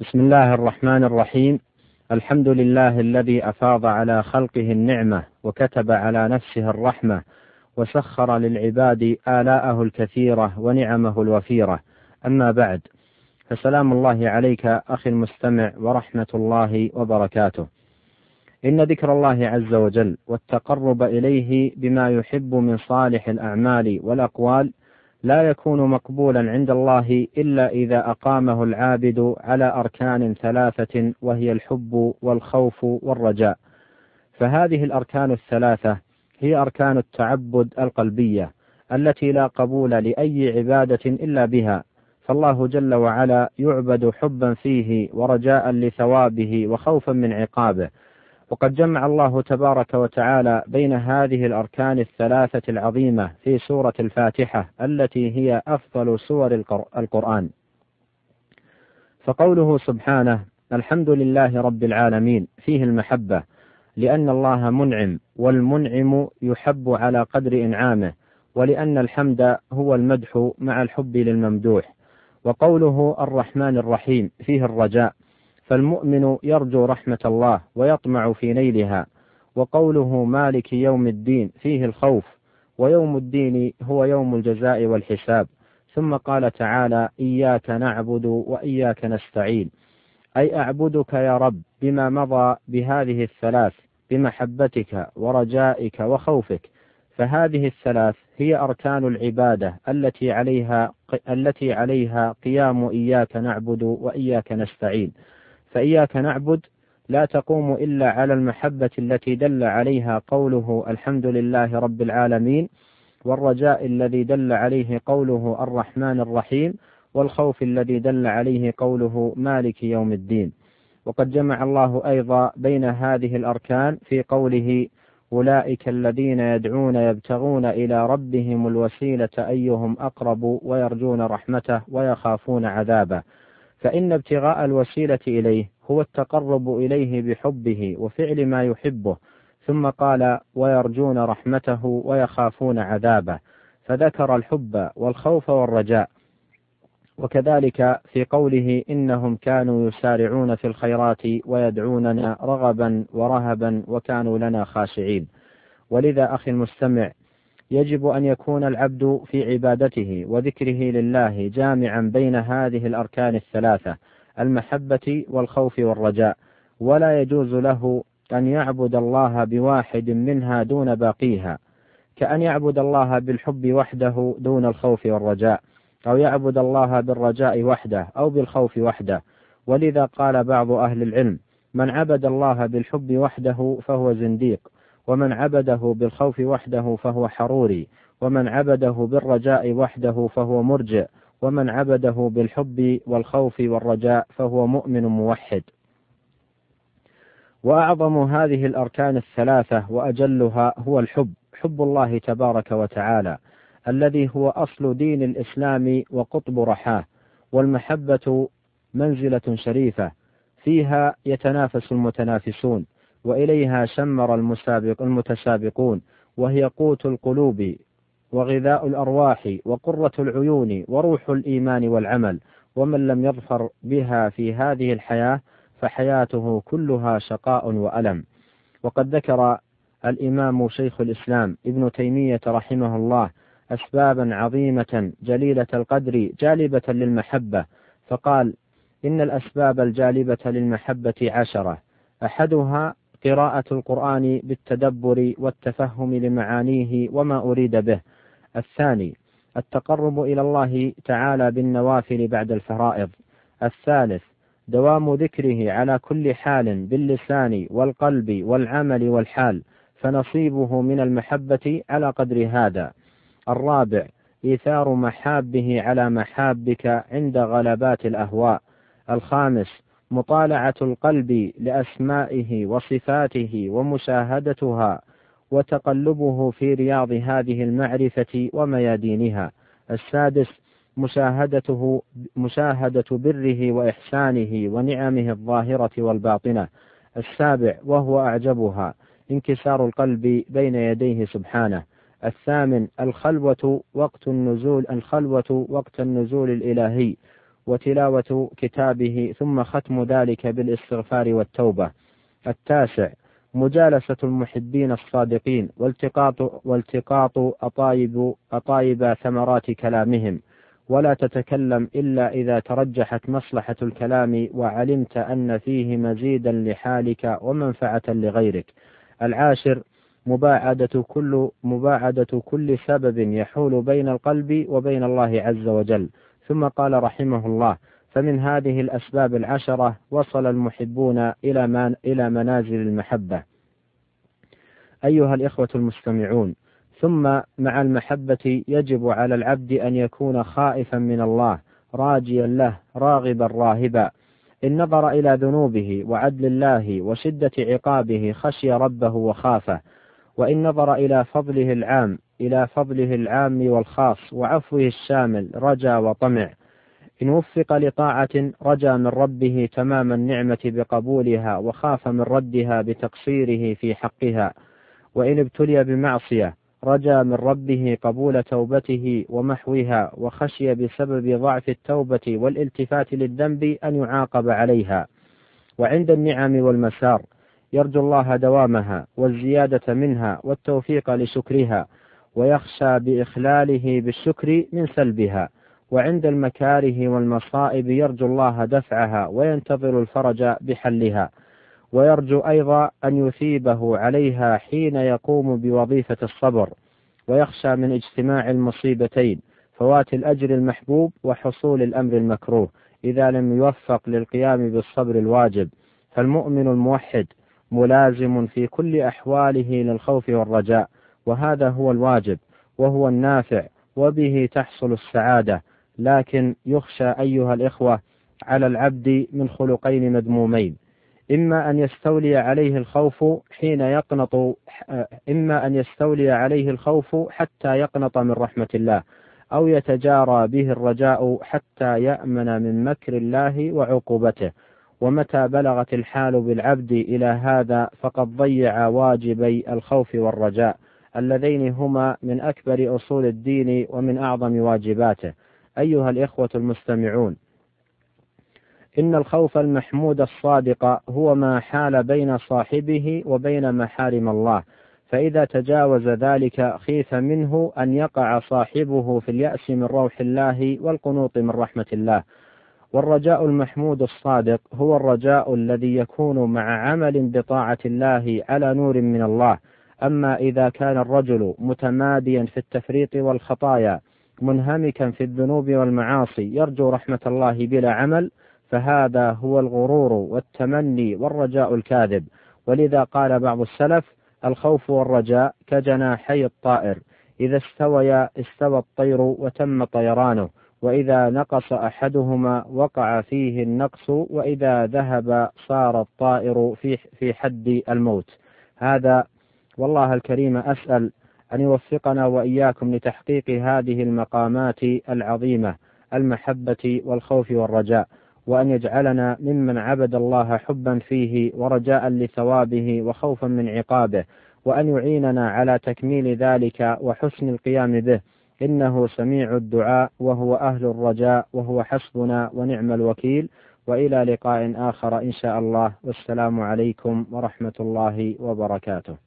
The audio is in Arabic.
بسم الله الرحمن الرحيم. الحمد لله الذي أفاض على خلقه النعمة وكتب على نفسه الرحمة وسخر للعباد آلاءه الكثيرة ونعمه الوفيرة. أما بعد فسلام الله عليك أخي المستمع ورحمة الله وبركاته. إن ذكر الله عز وجل والتقرب إليه بما يحب من صالح الأعمال والأقوال لا يكون مقبولا عند الله إلا إذا أقامه العابد على أركان ثلاثة وهي الحب والخوف والرجاء. فهذه الأركان الثلاثة هي أركان التعبد القلبية التي لا قبول لأي عبادة إلا بها. فالله جل وعلا يعبد حبا فيه ورجاء لثوابه وخوفا من عقابه. وقد جمع الله تبارك وتعالى بين هذه الأركان الثلاثة العظيمة في سورة الفاتحة التي هي أفضل سور القرآن. فقوله سبحانه: الحمد لله رب العالمين فيه المحبة لأن الله منعم والمنعم يحب على قدر إنعامه ولأن الحمد هو المدح مع الحب للممدوح. وقوله الرحمن الرحيم فيه الرجاء فالمؤمن يرجو رحمة الله ويطمع في نيلها وقوله مالك يوم الدين فيه الخوف ويوم الدين هو يوم الجزاء والحساب. ثم قال تعالى إياك نعبد وإياك نستعين. أي أعبدك يا رب بما مضى بهذه الثلاث بمحبتك ورجائك وخوفك. فهذه الثلاث هي أركان العبادة التي عليها التي عليها قيام إياك نعبد وإياك نستعين. فإياك نعبد لا تقوم إلا على المحبة التي دل عليها قوله الحمد لله رب العالمين والرجاء الذي دل عليه قوله الرحمن الرحيم والخوف الذي دل عليه قوله مالك يوم الدين. وقد جمع الله أيضا بين هذه الأركان في قوله أولئك الذين يدعون يبتغون إلى ربهم الوسيلة أيهم أقرب ويرجون رحمته ويخافون عذابه. فإن ابتغاء الوسيلة إليه هو التقرب إليه بحبه وفعل ما يحبه ثم قال ويرجون رحمته ويخافون عذابه فذكر الحب والخوف والرجاء. وكذلك في قوله إنهم كانوا يسارعون في الخيرات ويدعوننا رغبا ورهبا وكانوا لنا خاشعين ولذا أخي المستمع يجب أن يكون العبد في عبادته وذكره لله جامعا بين هذه الأركان الثلاثة المحبة والخوف والرجاء. ولا يجوز له أن يعبد الله بواحد منها دون باقيها كأن يعبد الله بالحب وحده دون الخوف والرجاء أو يعبد الله بالرجاء وحده أو بالخوف وحده. ولذا قال بعض أهل العلم من عبد الله بالحب وحده فهو زنديق. ومن عبده بالخوف وحده فهو حروري ومن عبده بالرجاء وحده فهو مرجئ ومن عبده بالحب والخوف والرجاء فهو مؤمن موحد. وأعظم هذه الأركان الثلاثة وأجلها هو الحب حب الله تبارك وتعالى الذي هو أصل دين الإسلام وقطب رحاه والمحبة منزلة شريفة فيها يتنافس المتنافسون. وإليها شمر المسابق المتسابقون وهي قوت القلوب وغذاء الأرواح وقرة العيون وروح الإيمان والعمل ومن لم يظفر بها في هذه الحياة فحياته كلها شقاء وألم. وقد ذكر الإمام شيخ الإسلام ابن تيمية رحمه الله أسبابا عظيمة جليلة القدر جالبة للمحبة فقال إن الأسباب الجالبة للمحبة عشرة أحدها قراءة القرآن بالتدبر والتفهم لمعانيه وما أريد به. الثاني التقرب إلى الله تعالى بالنوافل بعد الفرائض. الثالث دوام ذكره على كل حال باللسان والقلب والعمل والحال فنصيبه من المحبة على قدر هذا. الرابع إيثار محابه على محابك عند غلبات الأهواء. الخامس مطالعة القلب لأسمائه وصفاته ومشاهدتها وتقلبه في رياض هذه المعرفة وميادينها. السادس مشاهدته مشاهدة بره وإحسانه ونعمه الظاهرة والباطنة. السابع وهو أعجبها انكسار القلب بين يديه سبحانه. الثامن الخلوة وقت النزول الخلوة وقت النزول الإلهي. وتلاوة كتابه ثم ختم ذلك بالإستغفار والتوبة التاسع مجالسة المحبين الصادقين والتقاط والتقاط أطايب أطايب ثمرات كلامهم ولا تتكلم إلا إذا ترجحت مصلحة الكلام وعلمت أن فيه مزيدا لحالك ومنفعة لغيرك. العاشر مباعدة كل مباعدة كل سبب يحول بين القلب وبين الله عز وجل. ثم قال رحمه الله: فمن هذه الأسباب العشرة وصل المحبون إلى من إلى منازل المحبة. أيها الإخوة المستمعون، ثم مع المحبة يجب على العبد أن يكون خائفا من الله راجيا له راغبا راهبا إن نظر إلى ذنوبه وعدل الله وشدة عقابه خشي ربه وخافه وإن نظر إلى فضله العام إلى فضله العام والخاص وعفوه الشامل رجا وطمع. إن وفق لطاعة رجا من ربه تمام النعمة بقبولها وخاف من ردها بتقصيره في حقها. وإن ابتلي بمعصية رجا من ربه قبول توبته ومحوها وخشي بسبب ضعف التوبة والالتفات للذنب أن يعاقب عليها. وعند النعم والمسار يرجو الله دوامها والزيادة منها والتوفيق لشكرها. ويخشى بإخلاله بالشكر من سلبها وعند المكاره والمصائب يرجو الله دفعها وينتظر الفرج بحلها ويرجو أيضا أن يثيبه عليها حين يقوم بوظيفة الصبر ويخشى من اجتماع المصيبتين فوات الأجر المحبوب وحصول الأمر المكروه إذا لم يوفق للقيام بالصبر الواجب فالمؤمن الموحد ملازم في كل أحواله للخوف والرجاء وهذا هو الواجب وهو النافع وبه تحصل السعادة. لكن يخشى أيها الإخوة على العبد من خلقين مذمومين. إما أن يستولي عليه الخوف حين يقنط إما أن يستولي عليه الخوف حتى يقنط من رحمة الله أو يتجارى به الرجاء حتى يأمن من مكر الله وعقوبته. ومتى بلغت الحال بالعبد إلى هذا فقد ضيع واجبي الخوف والرجاء. اللذين هما من أكبر أصول الدين ومن أعظم واجباته. أيها الإخوة المستمعون إن الخوف المحمود الصادق هو ما حال بين صاحبه وبين محارم الله. فإذا تجاوز ذلك خيف منه أن يقع صاحبه في اليأس من روح الله والقنوط من رحمة الله. والرجاء المحمود الصادق هو الرجاء الذي يكون مع عمل بطاعة الله على نور من الله. أما إذا كان الرجل متماديا في التفريط والخطايا منهمكا في الذنوب والمعاصي يرجو رحمة الله بلا عمل فهذا هو الغرور والتمني والرجاء الكاذب. ولذا قال بعض السلف الخوف والرجاء كجناحي الطائر. إذا استويا استوى الطير وتم طيرانه. وإذا نقص أحدهما وقع فيه النقص وإذا ذهب صار الطائر في في حد الموت. هذا والله الكريم أسأل أن يوفقنا وإياكم لتحقيق هذه المقامات العظيمة المحبة والخوف والرجاء وأن يجعلنا ممن عبد الله حبا فيه ورجاء لثوابه وخوفا من عقابه وأن يعيننا على تكميل ذلك وحسن القيام به. إنه سميع الدعاء وهو أهل الرجاء وهو حسبنا ونعم الوكيل. وإلى لقاء آخر إن شاء الله. والسلام عليكم ورحمة الله وبركاته.